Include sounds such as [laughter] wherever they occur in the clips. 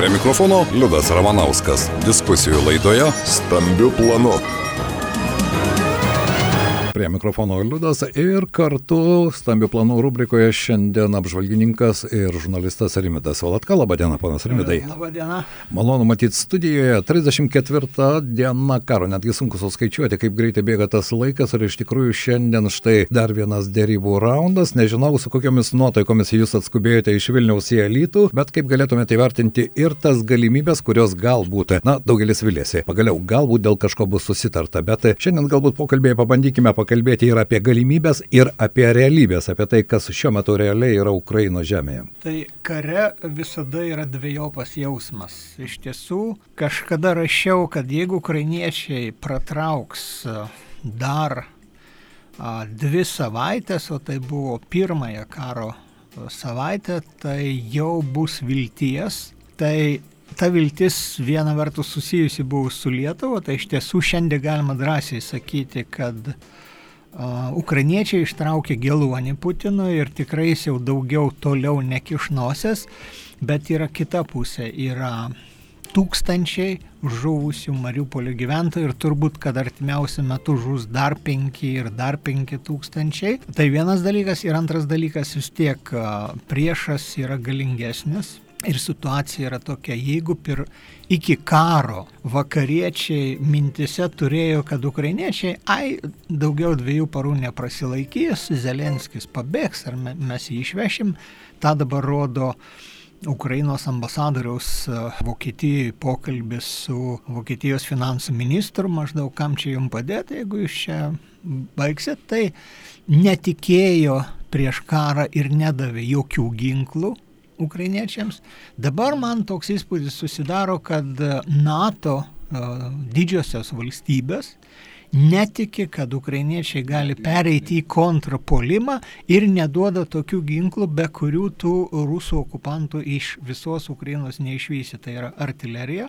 Prie mikrofono Liudas Ramanauskas. Diskusijų laidoje Stambių planų. Prie mikrofono Liudas ir kartu stambių planų rubrikoje šiandien apžvalgininkas ir žurnalistas Rimidas Valatka. Labadiena, panas Rimidai. Labadiena. Malonu matyti studijoje. 34 diena karo, netgi sunku suskaičiuoti, kaip greitai bėga tas laikas ir iš tikrųjų šiandien štai dar vienas dėrybų raundas. Nežinau, su kokiamis nuotaikomis jūs atskubėjote iš Vilniaus į Alytų, bet kaip galėtumėte įvertinti ir tas galimybės, kurios galbūt, na, daugelis vilėsi. Pagaliau, galbūt dėl kažko bus susitarta, bet šiandien galbūt pokalbėje pabandykime pakalbėti ir apie galimybės, ir apie realybės, apie tai, kas šiuo metu realiai yra Ukraino žemėje. Tai kare visada yra dviejopas jausmas. Iš tiesų, kažkada rašiau, kad jeigu ukrainiečiai pratrauks dar a, dvi savaitės, o tai buvo pirmąją karo savaitę, tai jau bus vilties. Tai ta viltis viena vertus susijusi buvo su Lietuva, tai iš tiesų šiandien galima drąsiai sakyti, kad uh, ukrainiečiai ištraukė geluonį Putinui ir tikrai jis jau daugiau toliau nekišnosias, bet yra kita pusė, yra tūkstančiai žuvusių Mariupolio gyventojų ir turbūt, kad artimiausiu metu žus dar penki ir dar penki tūkstančiai. Tai vienas dalykas ir antras dalykas vis tiek priešas yra galingesnis, Ir situacija yra tokia, jeigu pir, iki karo vakariečiai mintise turėjo, kad ukrainiečiai, ai, daugiau dviejų parų neprasilaikys, Zelenskis pabėgs ar mes jį išvešim, tą dabar rodo Ukrainos ambasadoriaus Vokietijoje pokalbis su Vokietijos finansų ministru, maždaug kam čia jums padėti, jeigu jūs čia baigsit, tai netikėjo prieš karą ir nedavė jokių ginklų ukrainiečiams. Dabar man toks įspūdis susidaro, kad NATO didžiosios valstybės netiki, kad ukrainiečiai gali pereiti į kontrapolimą ir neduoda tokių ginklų, be kurių tų rusų okupantų iš visos Ukrainos neišvysi. Tai yra artilerija,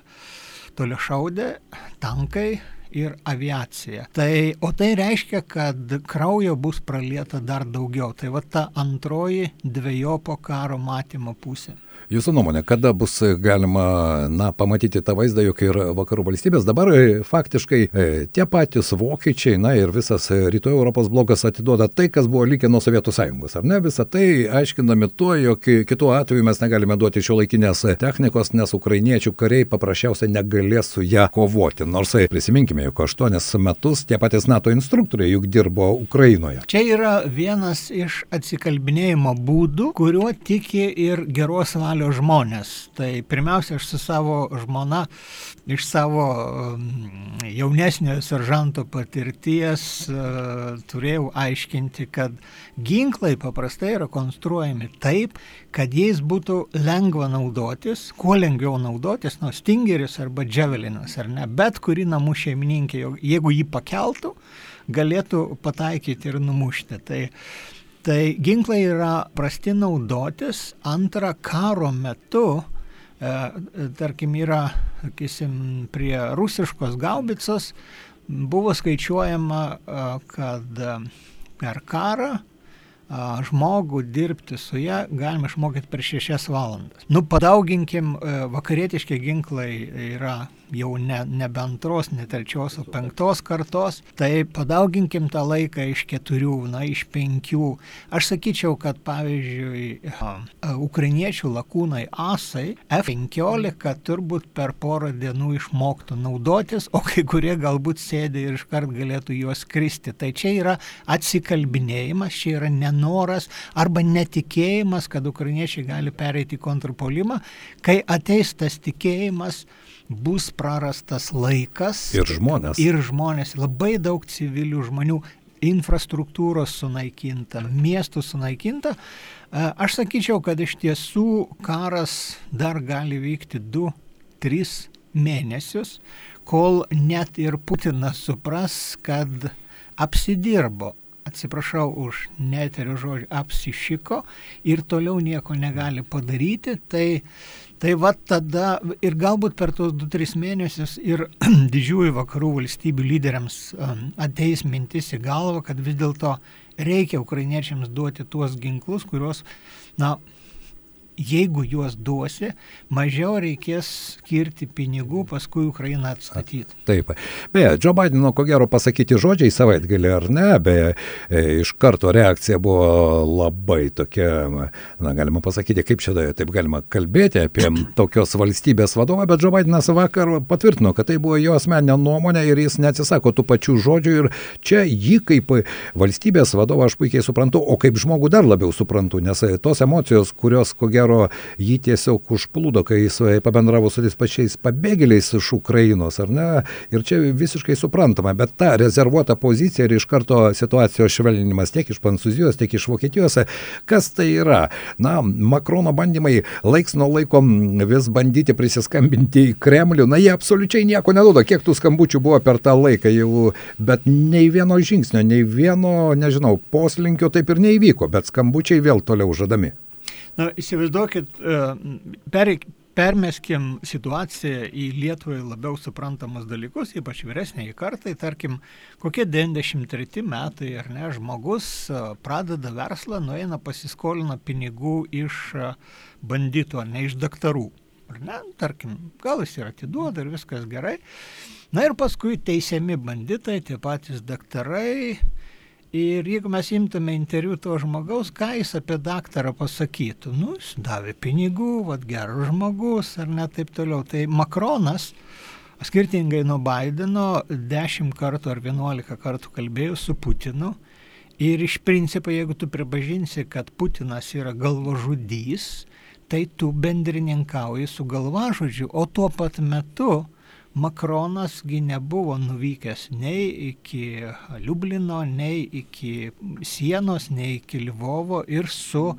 toliašaudė, tankai, ir aviacija. Tai, o tai reiškia, kad kraujo bus pralieta dar daugiau. Tai va ta antroji dviejopo karo matymo pusė. Jūsų nuomonė, kada bus galima na, pamatyti tą vaizdą, jog ir vakarų valstybės dabar e, faktiškai e, tie patys vokiečiai, na ir visas rytų Europos blokas atiduoda tai, kas buvo likę nuo Sovietų sąjungos, ar ne? Visą tai aiškinami tuo, jog kitu atveju mes negalime duoti šio laikinės technikos, nes ukrainiečių kariai paprasčiausiai negalės su ją kovoti. Nors e, prisiminkime, jog aštuonis metus tie patys NATO instruktoriai juk dirbo Ukrainoje. Čia yra vienas iš atsikalbinėjimo būdų, kuriuo tiki ir geros kelio žmonės. Tai pirmiausia, aš su savo žmona iš savo um, jaunesniojo seržanto patirties uh, turėjau aiškinti, kad ginklai paprastai yra konstruojami taip, kad jais būtų lengva naudotis, kuo lengviau naudotis, nuo stingeris arba dževelinas, ar ne, bet kuri namų šeimininkė, jeigu jį pakeltų, galėtų pataikyti ir numušti. Tai Tai ginklai yra prasti naudotis, antra karo metu, e, tarkim, yra, sakysim, prie rusiškos gaubicos buvo skaičiuojama, e, kad per karą žmogų dirbti su ją galima išmokyti per šešias valandas. Nu, padauginkim, e, vakarietiški ginklai yra jau ne, nebe antros, ne trečios, o penktos kartos, tai padauginkim tą laiką iš keturių, na, iš penkių. Aš sakyčiau, kad pavyzdžiui, ukrainiečių lakūnai asai F-15 turbūt per porą dienų išmoktų naudotis, o kai kurie galbūt sėdė ir iškart galėtų juos kristi. Tai čia yra atsikalbinėjimas, čia yra nenoras arba netikėjimas, kad ukrainiečiai gali pereiti į kontrpolimą. Kai ateis tas tikėjimas, bus prarastas laikas. Ir žmonės. Ir žmonės, labai daug civilių žmonių, infrastruktūros sunaikinta, miestų sunaikinta. Aš sakyčiau, kad iš tiesų karas dar gali vykti 2-3 mėnesius, kol net ir Putinas supras, kad apsidirbo atsiprašau už neterio žodžių, apsišiko ir toliau nieko negali padaryti, tai Tai va tada ir galbūt per tos 2-3 mėnesius ir [clears throat] didžiųjų vakarų valstybių lyderiams um, ateis mintis į galvą, kad vis dėlto reikia ukrainiečiams duoti tuos ginklus, kuriuos, na, jeigu juos duosi, mažiau reikės skirti pinigų paskui Ukrainą atstatyti. Taip. Beje, Joe Bideno, ko gero, pasakyti žodžiai savaitgalį ar ne, beje, e, iš karto reakcija buvo labai tokia, na, galima pasakyti, kaip čia taip galima kalbėti apie tokios valstybės vadovą, bet Joe Bidenas vakar patvirtino, kad tai buvo jo asmeninė nuomonė ir jis neatsisako tų pačių žodžių ir čia jį kaip valstybės vadovą aš puikiai suprantu, o kaip žmogų dar labiau suprantu, nes tos emocijos, kurios, ko gero, jį tiesiog užplūdo, kai jis pabendravo su tais pačiais pabėgėliais iš Ukrainos, ar ne? Ir čia visiškai suprantama, bet ta rezervuota pozicija ir iš karto situacijos švelninimas tiek iš Prancūzijos, tiek iš Vokietijos, kas tai yra? Na, Makrono bandymai laiks nuo laiko vis bandyti prisiskambinti į Kremlių, na, jie absoliučiai nieko neduoda, kiek tų skambučių buvo per tą laiką jau, bet nei vieno žingsnio, nei vieno, nežinau, poslinkio taip ir neįvyko, bet skambučiai vėl toliau žadami. Na, įsivaizduokit, e, pereik, permeskim situaciją į Lietuvai labiau suprantamus dalykus, ypač vyresniai kartai, tarkim, kokie 93 metai ar ne, žmogus e, pradeda verslą, nueina pasiskolina pinigų iš e, banditų, ar ne iš daktarų. Ar ne, tarkim, gal jis ir atiduoda ir viskas gerai. Na ir paskui teisiami banditai, tie patys daktarai, Ir jeigu mes imtume interviu to žmogaus, ką jis apie daktarą pasakytų, nu, jis davė pinigų, vad geras žmogus ar net taip toliau. Tai Makronas, skirtingai nuo Bideno, 10 kartų ar 11 kartų kalbėjo su Putinu. Ir iš principo, jeigu tu pripažinsi, kad Putinas yra galvažudys, tai tu bendrininkauji su galvažudžiu, o tuo pat metu Makronasgi nebuvo nuvykęs nei iki Liublino, nei iki sienos, nei iki Lvovo ir su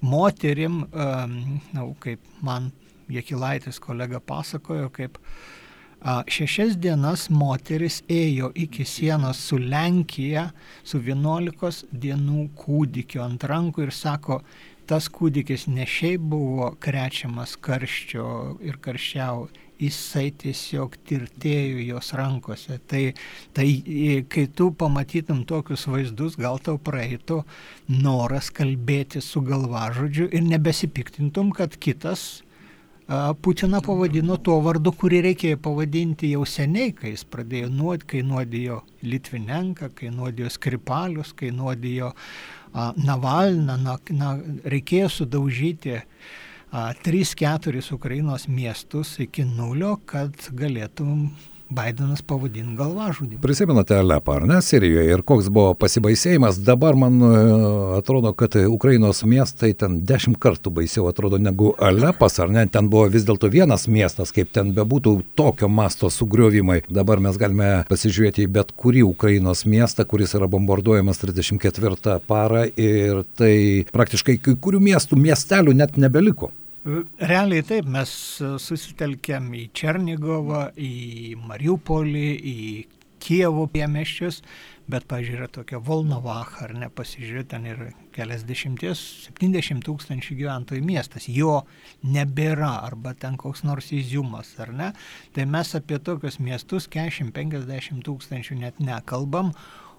moterim, na, kaip man Jekilaitis kolega pasakojo, kaip šešias dienas moteris ėjo iki sienos su Lenkija su 11 dienų kūdikiu ant rankų ir sako, tas kūdikis ne šiaip buvo krečiamas karščio ir karščiau jisai tiesiog tirtėjo jos rankose. Tai, tai kai tu pamatytum tokius vaizdus, gal tau praeitų noras kalbėti su galvažodžiu ir nebesipiktintum, kad kitas Putiną pavadino tuo vardu, kurį reikėjo pavadinti jau seniai, kai jis pradėjo nuodyti, kai nuodijo Litvinenką, kai nuodijo Skripalius, kai nuodijo Navalną, na, na, reikėjo sudaužyti uh, 3-4 Ukrainos miestus iki nulio, kad galėtum Bidenas pavadinti galvažudį. Prisimenate Alepą, ar ne, Sirijoje ir koks buvo pasibaisėjimas. Dabar man e, atrodo, kad Ukrainos miestai ten dešimt kartų baisiau atrodo negu Alepas, ar ne? Ten buvo vis dėlto vienas miestas, kaip ten bebūtų tokio masto sugriovimai. Dabar mes galime pasižiūrėti į bet kurį Ukrainos miestą, kuris yra bombarduojamas 34 parą ir tai praktiškai kai kurių miestų, miestelių net nebeliko. Realiai taip, mes susitelkėm į Černigovą, į Mariupolį, į Kievo piemeščius, bet, pažiūrėjau, tokia Volnovach, ar ne, pasižiūrėjau, ten yra keliasdešimties, 70 tūkstančių gyventojų miestas, jo nebėra, arba ten koks nors įziumas, ar ne, tai mes apie tokius miestus 40-50 tūkstančių net nekalbam,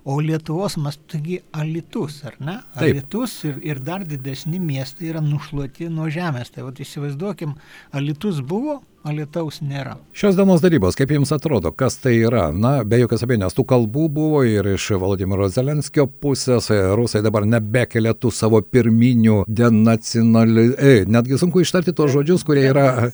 O Lietuvos mastu taigi Alitus, ar ne? Taip. Alitus ir, ir dar didesni miestai yra nušluoti nuo žemės. Tai vad įsivaizduokim, Alitus buvo, Alitaus nėra. Šios dienos darybos, kaip jums atrodo, kas tai yra? Na, be jokios abejonės, tų kalbų buvo ir iš Vladimiro Zelenskio pusės, rusai dabar nebekelia tų savo pirminių denacionali... E, netgi sunku ištarti tos žodžius, kurie yra... [laughs]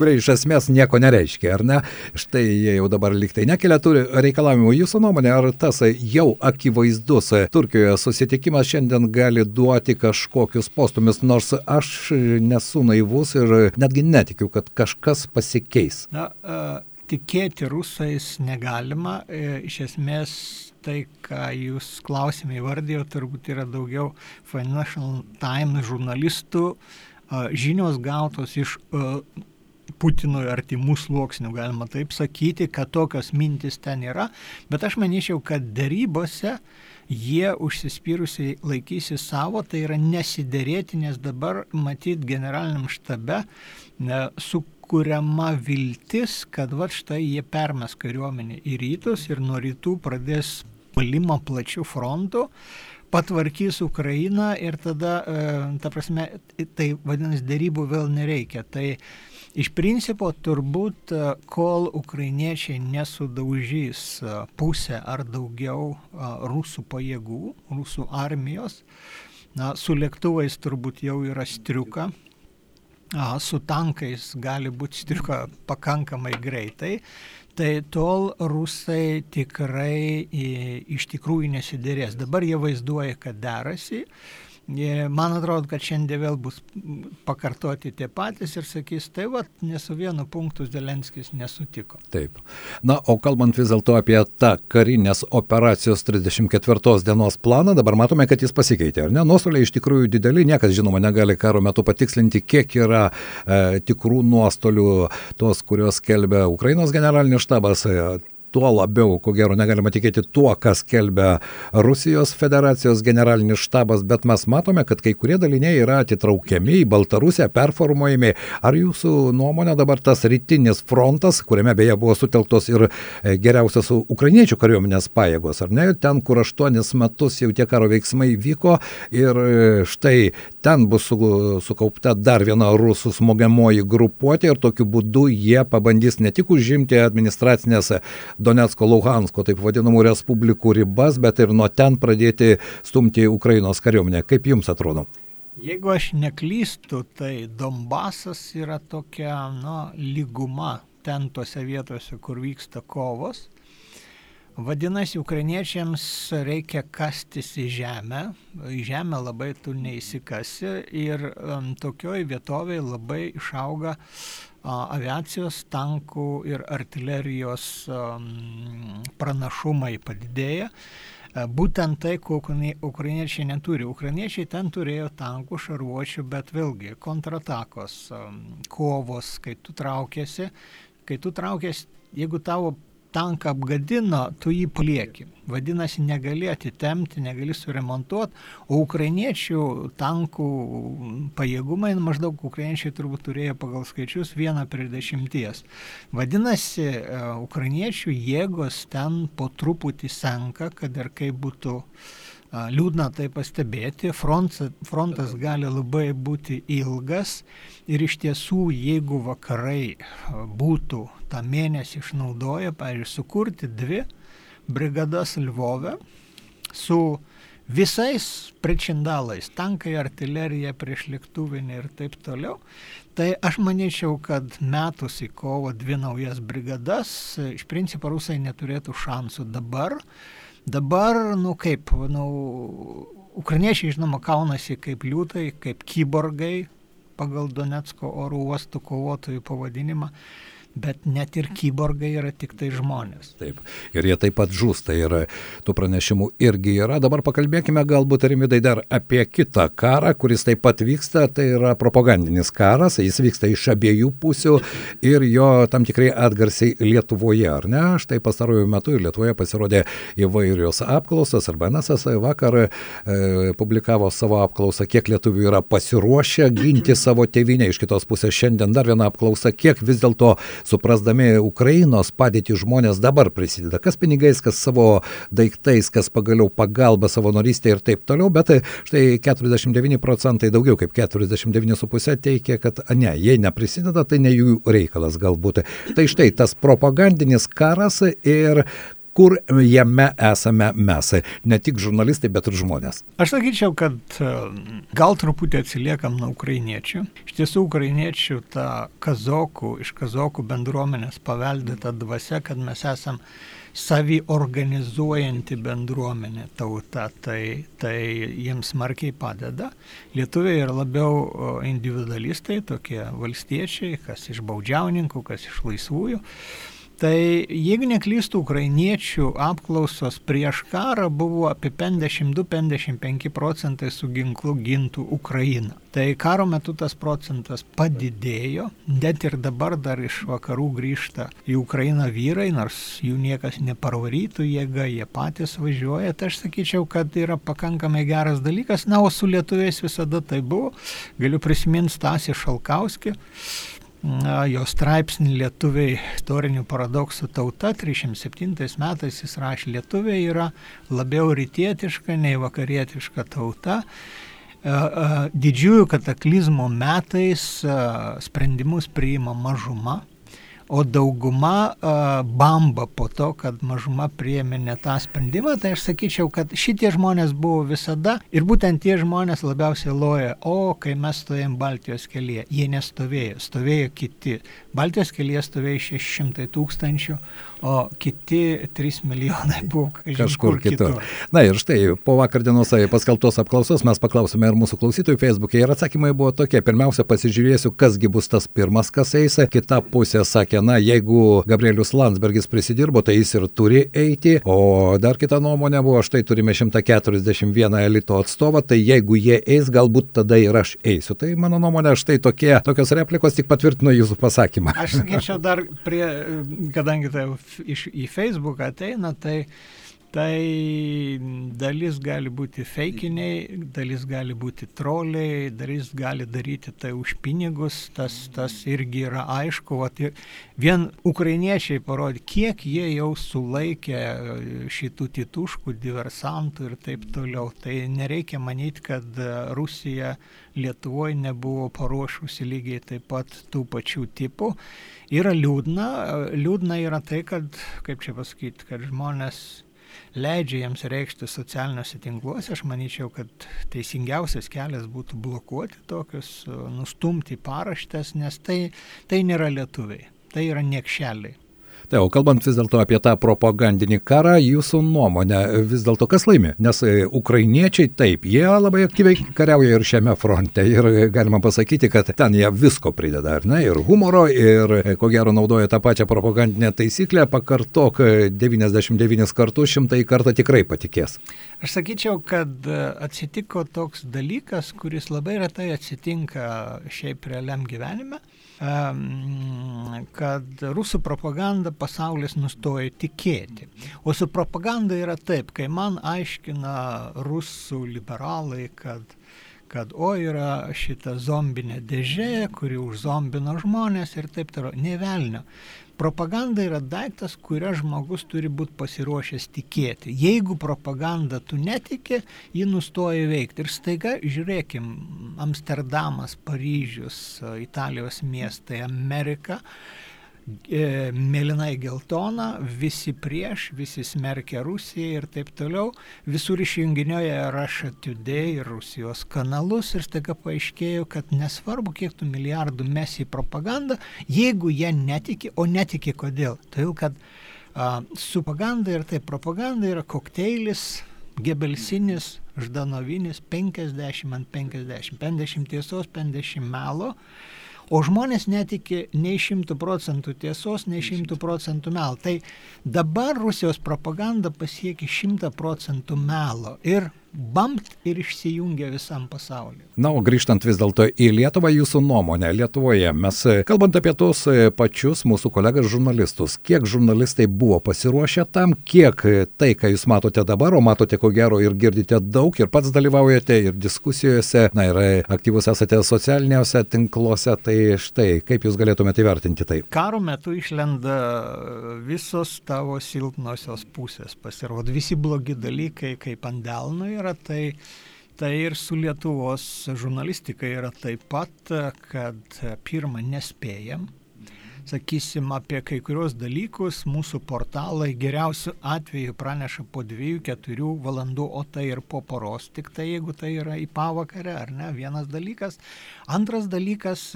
kurie iš esmės nieko nereiškia, ar ne? Štai jie jau dabar liktai nekelia turi reikalavimų. Jūsų nuomonė, ar tas jau akivaizdus Turkijoje susitikimas šiandien gali duoti kažkokius postumis, nors aš nesu esu naivus ir netgi netikiu, kad kažkas pasikeis. Na, uh, tikėti rusais negalima. E, iš esmės tai, ką jūs klausime įvardėjo, turbūt yra daugiau Financial Times žurnalistų uh, žinios gautos iš uh, Putinui artimų sluoksnių, galima taip sakyti, kad tokios mintis ten yra, bet aš manyčiau, kad darybose jie užsispyrusiai laikysi savo, tai yra nesiderėti, nes dabar matyt generaliniam štabe ne, sukuriama viltis, kad va štai jie permes kariuomenį į rytus ir nuo rytų pradės palimą plačių frontų patvarkys Ukrainą ir tada, ta prasme, tai vadinasi, dėrybų vėl nereikia. Tai iš principo turbūt, kol ukrainiečiai nesudaužys pusę ar daugiau rusų pajėgų, rusų armijos, na, su lėktuvais turbūt jau yra striuka, su tankais gali būti striuka pakankamai greitai, tai tol rusai tikrai iš tikrųjų nesidėrės. Dabar jie vaizduoja, kad derasi, Man atrodo, kad šiandien vėl bus pakartoti tie patys ir sakys, tai va, ne su vienu punktu Zelenskis nesutiko. Taip. Na, o kalbant vis dėlto apie tą karinės operacijos 34 dienos planą, dabar matome, kad jis pasikeitė, ar ne? Nuostoliai iš tikrųjų dideli, niekas žinoma negali karo metu patikslinti, kiek yra e, tikrų nuostolių tos, kurios kelbia Ukrainos generalinis štabas. E, tuo labiau, ko gero, negalima tikėti tuo, kas kelbia Rusijos federacijos generalinis štabas, bet mes matome, kad kai kurie daliniai yra atitraukiami į Baltarusiją, performuojami. Ar jūsų nuomonė dabar tas rytinis frontas, kuriame beje buvo sutelktos ir e, geriausios ukrainiečių kariuomenės pajėgos, ar ne, ten, kur aštuonis metus jau tie karo veiksmai vyko ir e, štai ten bus su, sukaupta dar viena rusų smogiamoji grupuotė ir tokiu būdu jie pabandys ne tik užimti administracinės Donetsko, Luhansko, taip vadinamų respublikų ribas, bet ir nuo ten pradėti stumti Ukrainos kariuomenę. Kaip jums atrodo? Jeigu aš neklystu, tai Donbasas yra tokia, na, lyguma ten tose vietose, kur vyksta kovos. Vadinasi, ukrainiečiams reikia kastis į žemę, į žemę labai tu neįsikasi ir um, tokioj vietovėje labai išauga aviacijos, tankų ir artilerijos pranašumai padidėja. Būtent tai, ko ukrainiečiai neturi. Ukrainiečiai ten turėjo tankų, šarvuočių, bet vėlgi kontratakos, kovos, kai tu traukėsi, kai tu traukėsi, jeigu tavo tanką apgadino, tu jį plieki. Vadinasi, negali atitemti, negali suremontuoti, o ukrainiečių tankų pajėgumai, nu, maždaug ukrainiečiai turbūt turėjo pagal skaičius vieną prie dešimties. Vadinasi, e, ukrainiečių jėgos ten po truputį senka, kad ir kaip būtų liūdna tai pastebėti, frontas, frontas gali labai būti ilgas ir iš tiesų, jeigu vakarai būtų tą mėnesį išnaudoję, pavyzdžiui, sukurti dvi brigadas Lvove su visais pričindalais, tankai, artilerija, priešlėktuvinė ir taip toliau, tai aš manyčiau, kad metus į kovo dvi naujas brigadas, iš principo rusai neturėtų šansų dabar. Dabar, nu kaip, nu, ukrainiečiai, žinoma, kaunasi kaip liūtai, kaip kyborgai pagal Donetsko oro uostų kovotojų pavadinimą bet net ir kyborgai yra tik tai žmonės. Taip, ir jie taip pat žūsta ir tų pranešimų irgi yra. Dabar pakalbėkime galbūt, Rimidai, dar apie kitą karą, kuris taip pat vyksta, tai yra propagandinis karas, jis vyksta iš abiejų pusių ir jo tam tikrai atgarsiai Lietuvoje, ar ne? Štai pastarojų metų Lietuvoje pasirodė įvairios apklausos, arba NSS vakar e, publikavo savo apklausą, kiek lietuvių yra pasiruošę ginti savo tėvynę, iš kitos pusės šiandien dar viena apklausa, kiek vis dėlto suprasdami Ukrainos padėtį žmonės dabar prisideda, kas pinigais, kas savo daiktais, kas pagaliau pagalba, savanorystė ir taip toliau, bet štai 49 procentai, daugiau kaip 49,5 teikia, kad ne, jie neprisideda, tai ne jų reikalas galbūt. Tai štai tas propagandinis karas ir kur jame esame mes, ne tik žurnalistai, bet ir žmonės. Aš sakyčiau, kad e, gal truputį atsiliekam nuo ukrainiečių. Iš tiesų, ukrainiečių ta kazokų, iš kazokų bendruomenės paveldėta dvasia, kad mes esam savi organizuojanti bendruomenė tauta, tai, tai jiems smarkiai padeda. Lietuviai yra labiau individualistai, tokie valstiečiai, kas iš baudžiauninkų, kas iš laisvųjų. Tai jeigu neklystų, ukrainiečių apklausos prieš karą buvo apie 52-55 procentai su ginklu gintų Ukrainą. Tai karo metu tas procentas padidėjo, net ir dabar dar iš vakarų grįžta į Ukrainą vyrai, nors jų niekas neparvarytų jėga, jie patys važiuoja. Tai aš sakyčiau, kad yra pakankamai geras dalykas. Na, o su lietuviais visada tai buvo. Galiu prisiminti Stasį Šalkauskį jo straipsnį lietuviai istorinių paradoksų tauta 307 metais jis rašė, lietuviai yra labiau rytietiška nei vakarietiška tauta. Didžiųjų kataklizmo metais sprendimus priima mažuma, o dauguma a, bamba po to, kad mažuma priėmė ne tą sprendimą, tai aš sakyčiau, kad šitie žmonės buvo visada ir būtent tie žmonės labiausiai loja, o kai mes stovėjom Baltijos kelyje, jie nestovėjo, stovėjo kiti. Baltijos kelyje stovėjo 600 tūkstančių, o kiti 3 milijonai [laughs] buvo kažkur kitur. kitur. Na ir štai, po vakar dienos paskelbtos apklausos mes paklausėme ir mūsų klausytojų Facebook'e ir atsakymai buvo tokie. Pirmiausia, pasižiūrėsiu, kasgi bus tas pirmas, kas eis. Kita pusė sakė, na, jeigu Gabrielius Landsbergis prisidirbo, tai jis ir turi eiti, o dar kita nuomonė buvo, štai turime 141 elito atstovą, tai jeigu jie eis, galbūt tada ir aš eisiu. Tai mano nuomonė, štai tokie, tokios replikos tik patvirtino jūsų pasakymą. Aš sakyčiau dar prie, kadangi tai iš, į Facebook ateina, tai tai dalis gali būti feikiniai, dalis gali būti troliai, dalis gali daryti tai už pinigus, tas, tas irgi yra aišku. Vat, vien ukrainiečiai parodė, kiek jie jau sulaikė šitų tituškų, diversantų ir taip toliau. Tai nereikia manyti, kad Rusija Lietuvoje nebuvo paruošusi lygiai taip pat tų pačių tipų. Yra liūdna, liūdna yra tai, kad, kaip čia pasakyti, kad žmonės leidžia jiems reikšti socialiniuose tinkluose, aš manyčiau, kad teisingiausias kelias būtų blokuoti tokius, nustumti paraštės, nes tai, tai nėra lietuviai, tai yra niekšeliai. Tai o kalbant vis dėlto apie tą propagandinį karą, jūsų nuomonė, vis dėlto kas laimi? Nes e, ukrainiečiai taip, jie labai aktyviai kariauja ir šiame fronte ir galima pasakyti, kad ten jie visko prideda, ar ne? Ir humoro, ir e, ko gero naudoja tą pačią propagandinę taisyklę, pakartok 99 e, kartus, šimtai kartą tikrai patikės. Aš sakyčiau, kad atsitiko toks dalykas, kuris labai retai atsitinka šiaip realiam gyvenime kad rusų propaganda pasaulis nustoja tikėti. O su propaganda yra taip, kai man aiškina rusų liberalai, kad kad o yra šita zombinė dėžė, kuri užzombino žmonės ir taip toliau. Nevelnio. Propaganda yra daiktas, kurio žmogus turi būti pasiruošęs tikėti. Jeigu propaganda tu netiki, ji nustoja veikti. Ir staiga, žiūrėkim, Amsterdamas, Paryžius, Italijos miestai, Amerika E, mėlynai geltona, visi prieš, visi smerkia Rusiją ir taip toliau. Visur išjunginioja Russia Today ir Rusijos kanalus ir staiga paaiškėjo, kad nesvarbu, kiek tų milijardų mes į propagandą, jeigu jie netiki, o netiki kodėl. Todėl, kad a, su propaganda ir tai propaganda yra kokteilis, gebelsinis, ždanovinis 50 ant 50, 50 tiesos, 50 melo. O žmonės netiki nei šimtų procentų tiesos, nei šimtų procentų melo. Tai dabar Rusijos propaganda pasiekia šimtą procentų melo. Ir bampt ir išsijungia visam pasauliu. Na, o grįžtant vis dėlto į Lietuvą, jūsų nuomonė, Lietuvoje mes, kalbant apie tos pačius mūsų kolegas žurnalistus, kiek žurnalistai buvo pasiruošę tam, kiek tai, ką jūs matote dabar, o matote ko gero ir girdite daug, ir pats dalyvaujate ir diskusijose, na ir aktyvus esate socialiniuose tinkluose, tai štai, kaip jūs galėtumėte įvertinti tai? Karo metu išlenda visos tavo silpnosios pusės, pasirodo visi blogi dalykai kaip ant delno yra, tai, tai ir su Lietuvos žurnalistika yra taip pat, kad pirmą nespėjam. Sakysim, apie kai kurios dalykus mūsų portalai geriausiu atveju praneša po 2-4 valandų, o tai ir po poros, tik tai jeigu tai yra į pavakarę ar ne, vienas dalykas. Antras dalykas,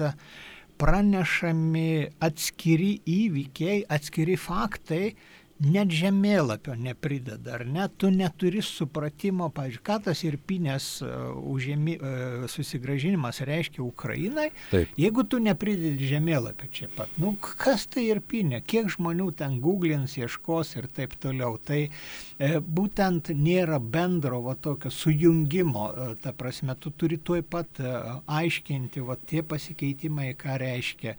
pranešami atskiri įvykiai, atskiri faktai, net žemėlapio neprideda, ar ne, tu neturi supratimo, pažiūrėjau, ką tas irpinės uh, užėmi, uh, susigražinimas reiškia Ukrainai, Taip. jeigu tu nepridedi žemėlapio čia pat, nu kas tai irpinė, kiek žmonių ten googlins, ieškos ir taip toliau, tai e, būtent nėra bendro va tokio sujungimo, e, ta prasme, tu turi tuoj pat e, aiškinti, va tie pasikeitimai, ką reiškia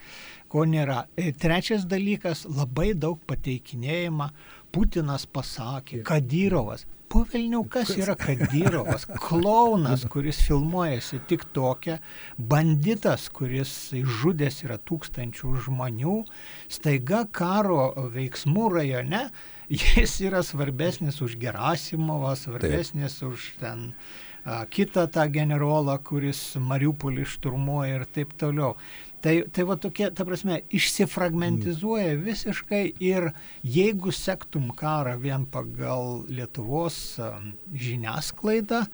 ko nėra. E, trečias dalykas - labai daug pateikinėjama. Putinas pasakė, Kadyrovas. po Vilnių, kas yra Kadyrovas, [laughs] klaunas, kuris filmuojasi tik tokia, banditas, kuris žudęs yra tūkstančių žmonių, staiga karo veiksmų rajone, jis yra svarbesnis už Gerasimovą, svarbesnis Taip. už ten a, kitą tą generolą, kuris Mariupolį šturmuoja ir taip toliau. Tai, tai va tokie, ta prasme, išsifragmentizuoja visiškai ir jeigu sektum karą vien pagal Lietuvos žiniasklaidą,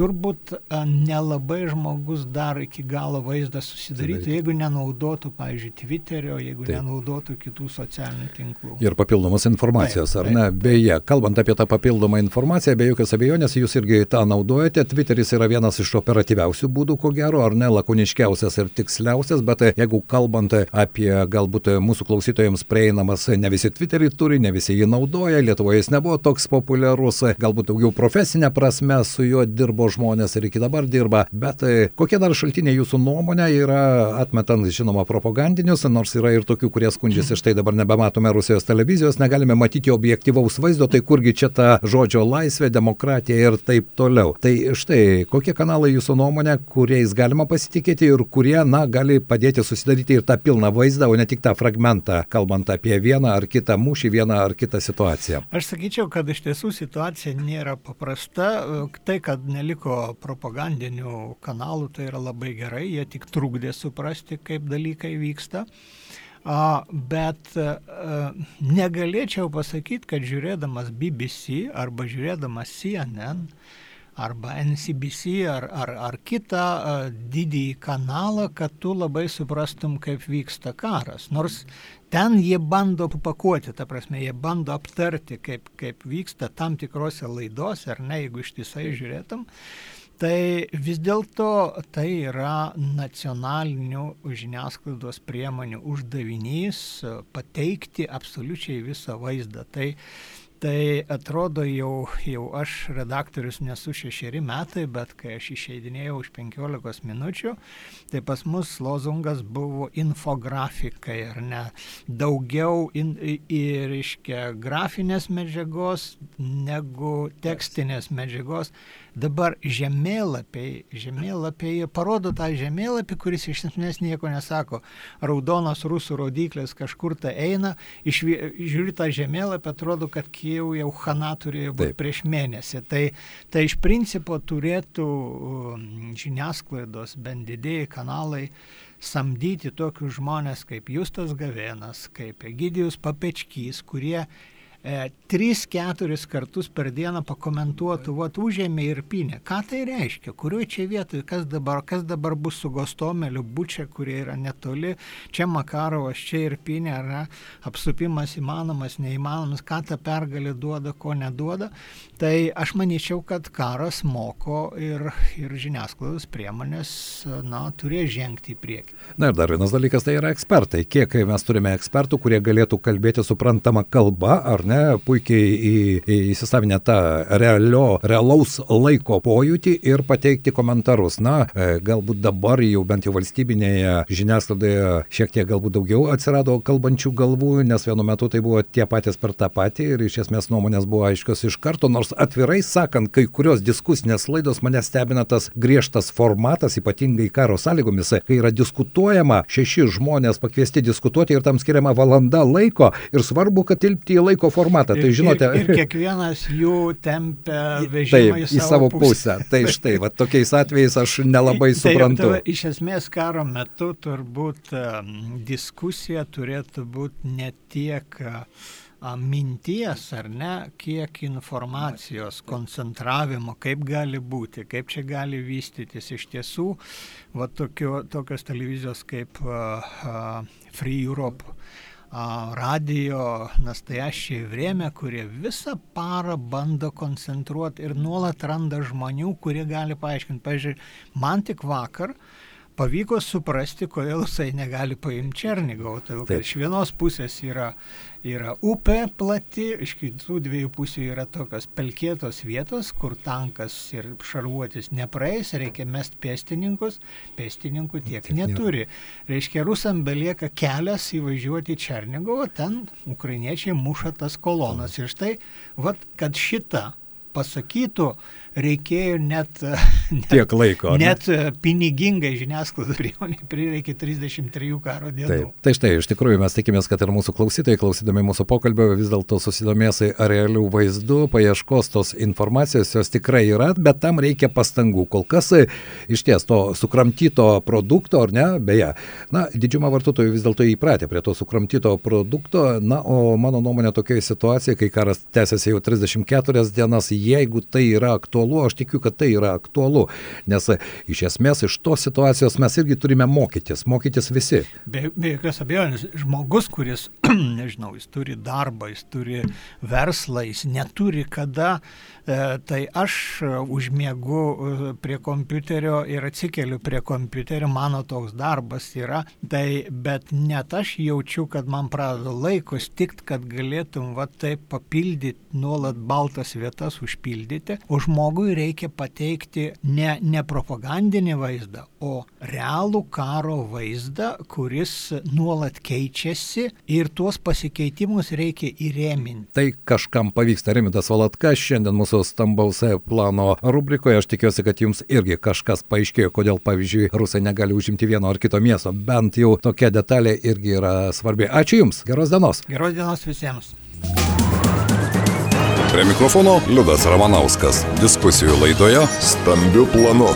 turbūt nelabai žmogus dar iki galo vaizdą susidarytų, jeigu nenaudotų, pavyzdžiui, Twitterio, jeigu taip. nenaudotų kitų socialinių tinklų. Ir papildomos informacijos, taip, taip. ar ne? Beje, kalbant apie tą papildomą informaciją, be jokios abejonės, jūs irgi tą naudojate. Twitteris yra vienas iš operatyviausių būdų, ko gero, ar ne, lakoniškiausias ir tiksliausias, bet jeigu kalbant apie galbūt mūsų klausytojams prieinamas, ne visi Twitterį turi, ne visi jį naudoja, Lietuvoje jis nebuvo toks populiarus, galbūt daugiau profesinė prasme su juo dirbo žmonės ir iki dabar dirba. Bet e, kokie dar šaltiniai jūsų nuomonė yra, atmetant žinoma propagandinius, nors yra ir tokių, kurie skundžiasi, štai dabar nebematome Rusijos televizijos, negalime matyti objektivaus vaizdo, tai kurgi čia ta žodžio laisvė, demokratija ir taip toliau. Tai štai, kokie kanalai jūsų nuomonė, kuriais galima pasitikėti ir kurie, na, gali padėti susidaryti ir tą pilną vaizdą, o ne tik tą fragmentą, kalbant apie vieną ar kitą mūšį, vieną ar kitą situaciją. Aš sakyčiau, kad iš tiesų situacija nėra paprasta. Tai, kad neliko neliko propagandinių kanalų, tai yra labai gerai, jie tik trukdė suprasti, kaip dalykai vyksta. Bet a, negalėčiau pasakyti, kad žiūrėdamas BBC arba žiūrėdamas CNN arba NCBC ar, ar, ar kitą didįjį kanalą, kad tu labai suprastum, kaip vyksta karas. Nors ten jie bando pakuoti, ta prasme, jie bando aptarti, kaip, kaip vyksta tam tikrose laidose, ar ne, jeigu ištisai žiūrėtum. Tai vis dėlto tai yra nacionalinių žiniasklaidos priemonių uždavinys pateikti absoliučiai visą vaizdą. Tai Tai atrodo jau, jau aš redaktorius nesu šešeri metai, bet kai aš išeidinėjau už penkiolikos minučių, tai pas mus lozungas buvo infografikai, ar ne? Daugiau in, ir, reiškia, grafinės medžiagos negu tekstinės medžiagos. Dabar žemėlapiai, žemėlapiai parodo tą žemėlapį, kuris iš esmės nieko nesako. Raudonos rusų rodiklės kažkur tai eina, iš, žiūri tą žemėlapį, atrodo, kad Kijau jau Hana turėjo būti Taip. prieš mėnesį. Tai, tai iš principo turėtų um, žiniasklaidos, bent didėjai kanalai, samdyti tokius žmonės kaip Justas Gavenas, kaip Egidijus Papečkys, kurie e, tris, keturis kartus per dieną pakomentuotų, vat užėmė ir pinė. Ką tai reiškia? Kurioje čia vietoje, kas dabar, kas dabar bus su Gostomeliu, Bučia, kurie yra netoli, čia Makarovas, čia ir pinė, ar apsupimas įmanomas, neįmanomas, ką ta pergalė duoda, ko neduoda. Tai aš manyčiau, kad karas moko ir, ir žiniasklaidos priemonės, na, turės žengti į priekį. Na ir dar vienas dalykas, tai yra ekspertai. Kiek mes turime ekspertų, kurie galėtų kalbėti suprantamą kalbą, ar ne, puikiai į, į, įsisavinę tą realio, realaus laiko pojūtį ir pateikti komentarus. Na, e, galbūt dabar jau bent jau valstybinėje žiniasklaidoje šiek tiek galbūt daugiau atsirado kalbančių galvų, nes vienu metu tai buvo tie patys per tą patį ir iš esmės nuomonės buvo aiškios iš karto, nors atvirai sakant, kai kurios diskusinės laidos mane stebina tas griežtas formatas, ypatingai karo sąlygomis, kai yra diskutuojama, šeši žmonės pakviesti diskutuoti ir tam skiriama valanda laiko ir svarbu, kad tilpti į laiko formatą. Tai žinote. Ir, ir kiekvienas jų tempia vežimą taip, į savo pusę. pusę. Tai štai, va, tokiais atvejais aš nelabai tai suprantu. Tai, tai, iš esmės karo metu turbūt diskusija turėtų būti ne tiek minties ar ne, kiek informacijos koncentravimo, kaip gali būti, kaip čia gali vystytis iš tiesų, va tokio, tokios televizijos kaip uh, Free Europe radio nastajašiai vrėmė, kurie visą parą bando koncentruoti ir nuolat randa žmonių, kurie gali paaiškinti. Pavyzdžiui, man tik vakar uh, pavyko suprasti, kodėl jisai negali paimti Černigovo. Todėl, kad iš vienos pusės yra, yra upė plati, iš kitų dviejų pusių yra tokios pelkėtos vietos, kur tankas ir šarvuotis nepraeis, reikia mest pėstininkus, pėstininkų tiek neturi. Reiškia, rusam belieka kelias įvažiuoti į Černigovą, ten ukrainiečiai muša tas kolonas. Ir štai, vat, kad šita pasakytų, reikėjo net, [laughs] net tiek laiko. Net ne? pinigingai žiniasklaidos priemonė prireikė 33 karo dienų. Taip, tai štai, iš tikrųjų mes tikimės, kad ir mūsų klausytojai, klausydami mūsų pokalbio, vis dėlto susidomės realių vaizdų, paieškos tos informacijos, jos tikrai yra, bet tam reikia pastangų. Kol kas iš ties to sukramtyto produkto, ar ne, beje, na, didžiuma vartotojų vis dėlto įpratę prie to sukramtyto produkto, na, o mano nuomonė tokioje situacijoje, kai karas tęsiasi jau 34 dienas, jeigu tai yra aktualu, aš tikiu, kad tai yra aktualu, nes iš esmės iš tos situacijos mes irgi turime mokytis, mokytis visi. Be, be jokios abejonės, žmogus, kuris, [clears throat] nežinau, jis turi darbą, jis turi verslą, jis neturi kada, e, tai aš užmiegu e, prie kompiuterio ir atsikeliu prie kompiuterio, mano toks darbas yra, tai bet net aš jaučiu, kad man pradeda laiko stikt, kad galėtum va taip papildyti nuolat baltas vietas, užpildyti, o žmogui reikia pateikti ne, ne propagandinį vaizdą, o realų karo vaizdą, kuris nuolat keičiasi ir tuos pasikeitimus reikia įrėminti. Tai kažkam pavyksta, Remitas Valatka, šiandien mūsų stambaus plano rubrikoje, aš tikiuosi, kad jums irgi kažkas paaiškėjo, kodėl, pavyzdžiui, rusai negali užimti vieno ar kito miesto, bent jau tokia detalė irgi yra svarbi. Ačiū Jums, geros dienos. Geros dienos visiems. Prie mikrofono Liudas Ramanauskas. Diskusijų laidoje Stambių planų.